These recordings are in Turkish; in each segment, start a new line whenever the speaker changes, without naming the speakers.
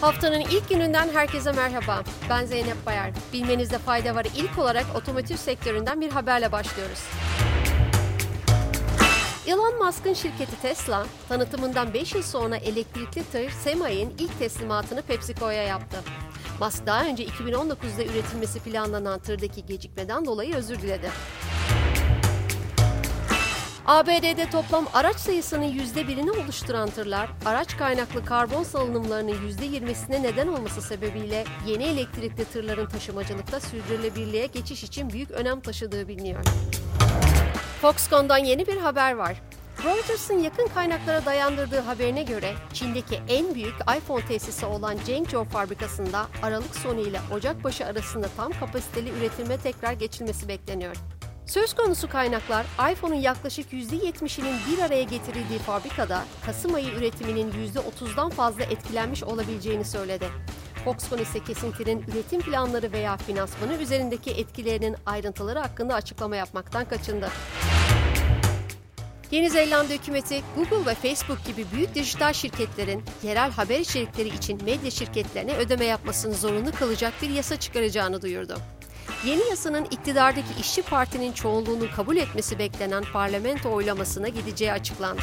Haftanın ilk gününden herkese merhaba. Ben Zeynep Bayar. Bilmenizde fayda var. İlk olarak otomotiv sektöründen bir haberle başlıyoruz. Elon Musk'ın şirketi Tesla, tanıtımından 5 yıl sonra elektrikli tır Semi'nin ilk teslimatını PepsiCo'ya yaptı. Musk daha önce 2019'da üretilmesi planlanan tırdaki gecikmeden dolayı özür diledi. ABD'de toplam araç sayısının %1'ini oluşturan tırlar, araç kaynaklı karbon salınımlarının %20'sine neden olması sebebiyle yeni elektrikli tırların taşımacılıkta sürdürülebilirliğe geçiş için büyük önem taşıdığı biliniyor. Foxconn'dan yeni bir haber var. Reuters'ın yakın kaynaklara dayandırdığı haberine göre Çin'deki en büyük iPhone tesisi olan Zhengzhou fabrikasında Aralık sonu ile Ocak başı arasında tam kapasiteli üretime tekrar geçilmesi bekleniyor. Söz konusu kaynaklar iPhone'un yaklaşık %70'inin bir araya getirildiği fabrikada Kasım ayı üretiminin %30'dan fazla etkilenmiş olabileceğini söyledi. Foxconn ise kesintinin üretim planları veya finansmanı üzerindeki etkilerinin ayrıntıları hakkında açıklama yapmaktan kaçındı. Yeni Zelanda hükümeti Google ve Facebook gibi büyük dijital şirketlerin yerel haber içerikleri için medya şirketlerine ödeme yapmasını zorunlu kılacak bir yasa çıkaracağını duyurdu. Yeni yasanın iktidardaki işçi partinin çoğunluğunun kabul etmesi beklenen parlamento oylamasına gideceği açıklandı.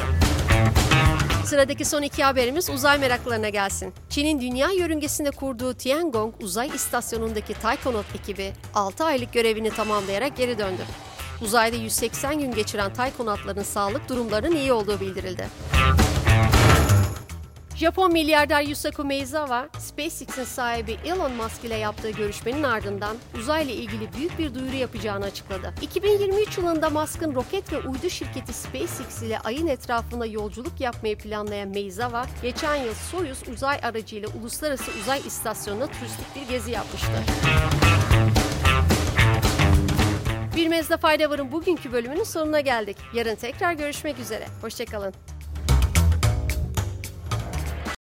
Sıradaki son iki haberimiz uzay meraklarına gelsin. Çin'in dünya yörüngesinde kurduğu Tiangong uzay istasyonundaki Taikonaut ekibi 6 aylık görevini tamamlayarak geri döndü. Uzayda 180 gün geçiren Taykonautların sağlık durumlarının iyi olduğu bildirildi. Japon milyarder Yusaku Meizawa, SpaceX'in sahibi Elon Musk ile yaptığı görüşmenin ardından uzayla ilgili büyük bir duyuru yapacağını açıkladı. 2023 yılında Musk'ın roket ve uydu şirketi SpaceX ile ayın etrafında yolculuk yapmayı planlayan Meizawa, geçen yıl Soyuz uzay aracıyla uluslararası uzay istasyonuna turistik bir gezi yapmıştı. Bilmenizde fayda varın bugünkü bölümünün sonuna geldik. Yarın tekrar görüşmek üzere. Hoşçakalın.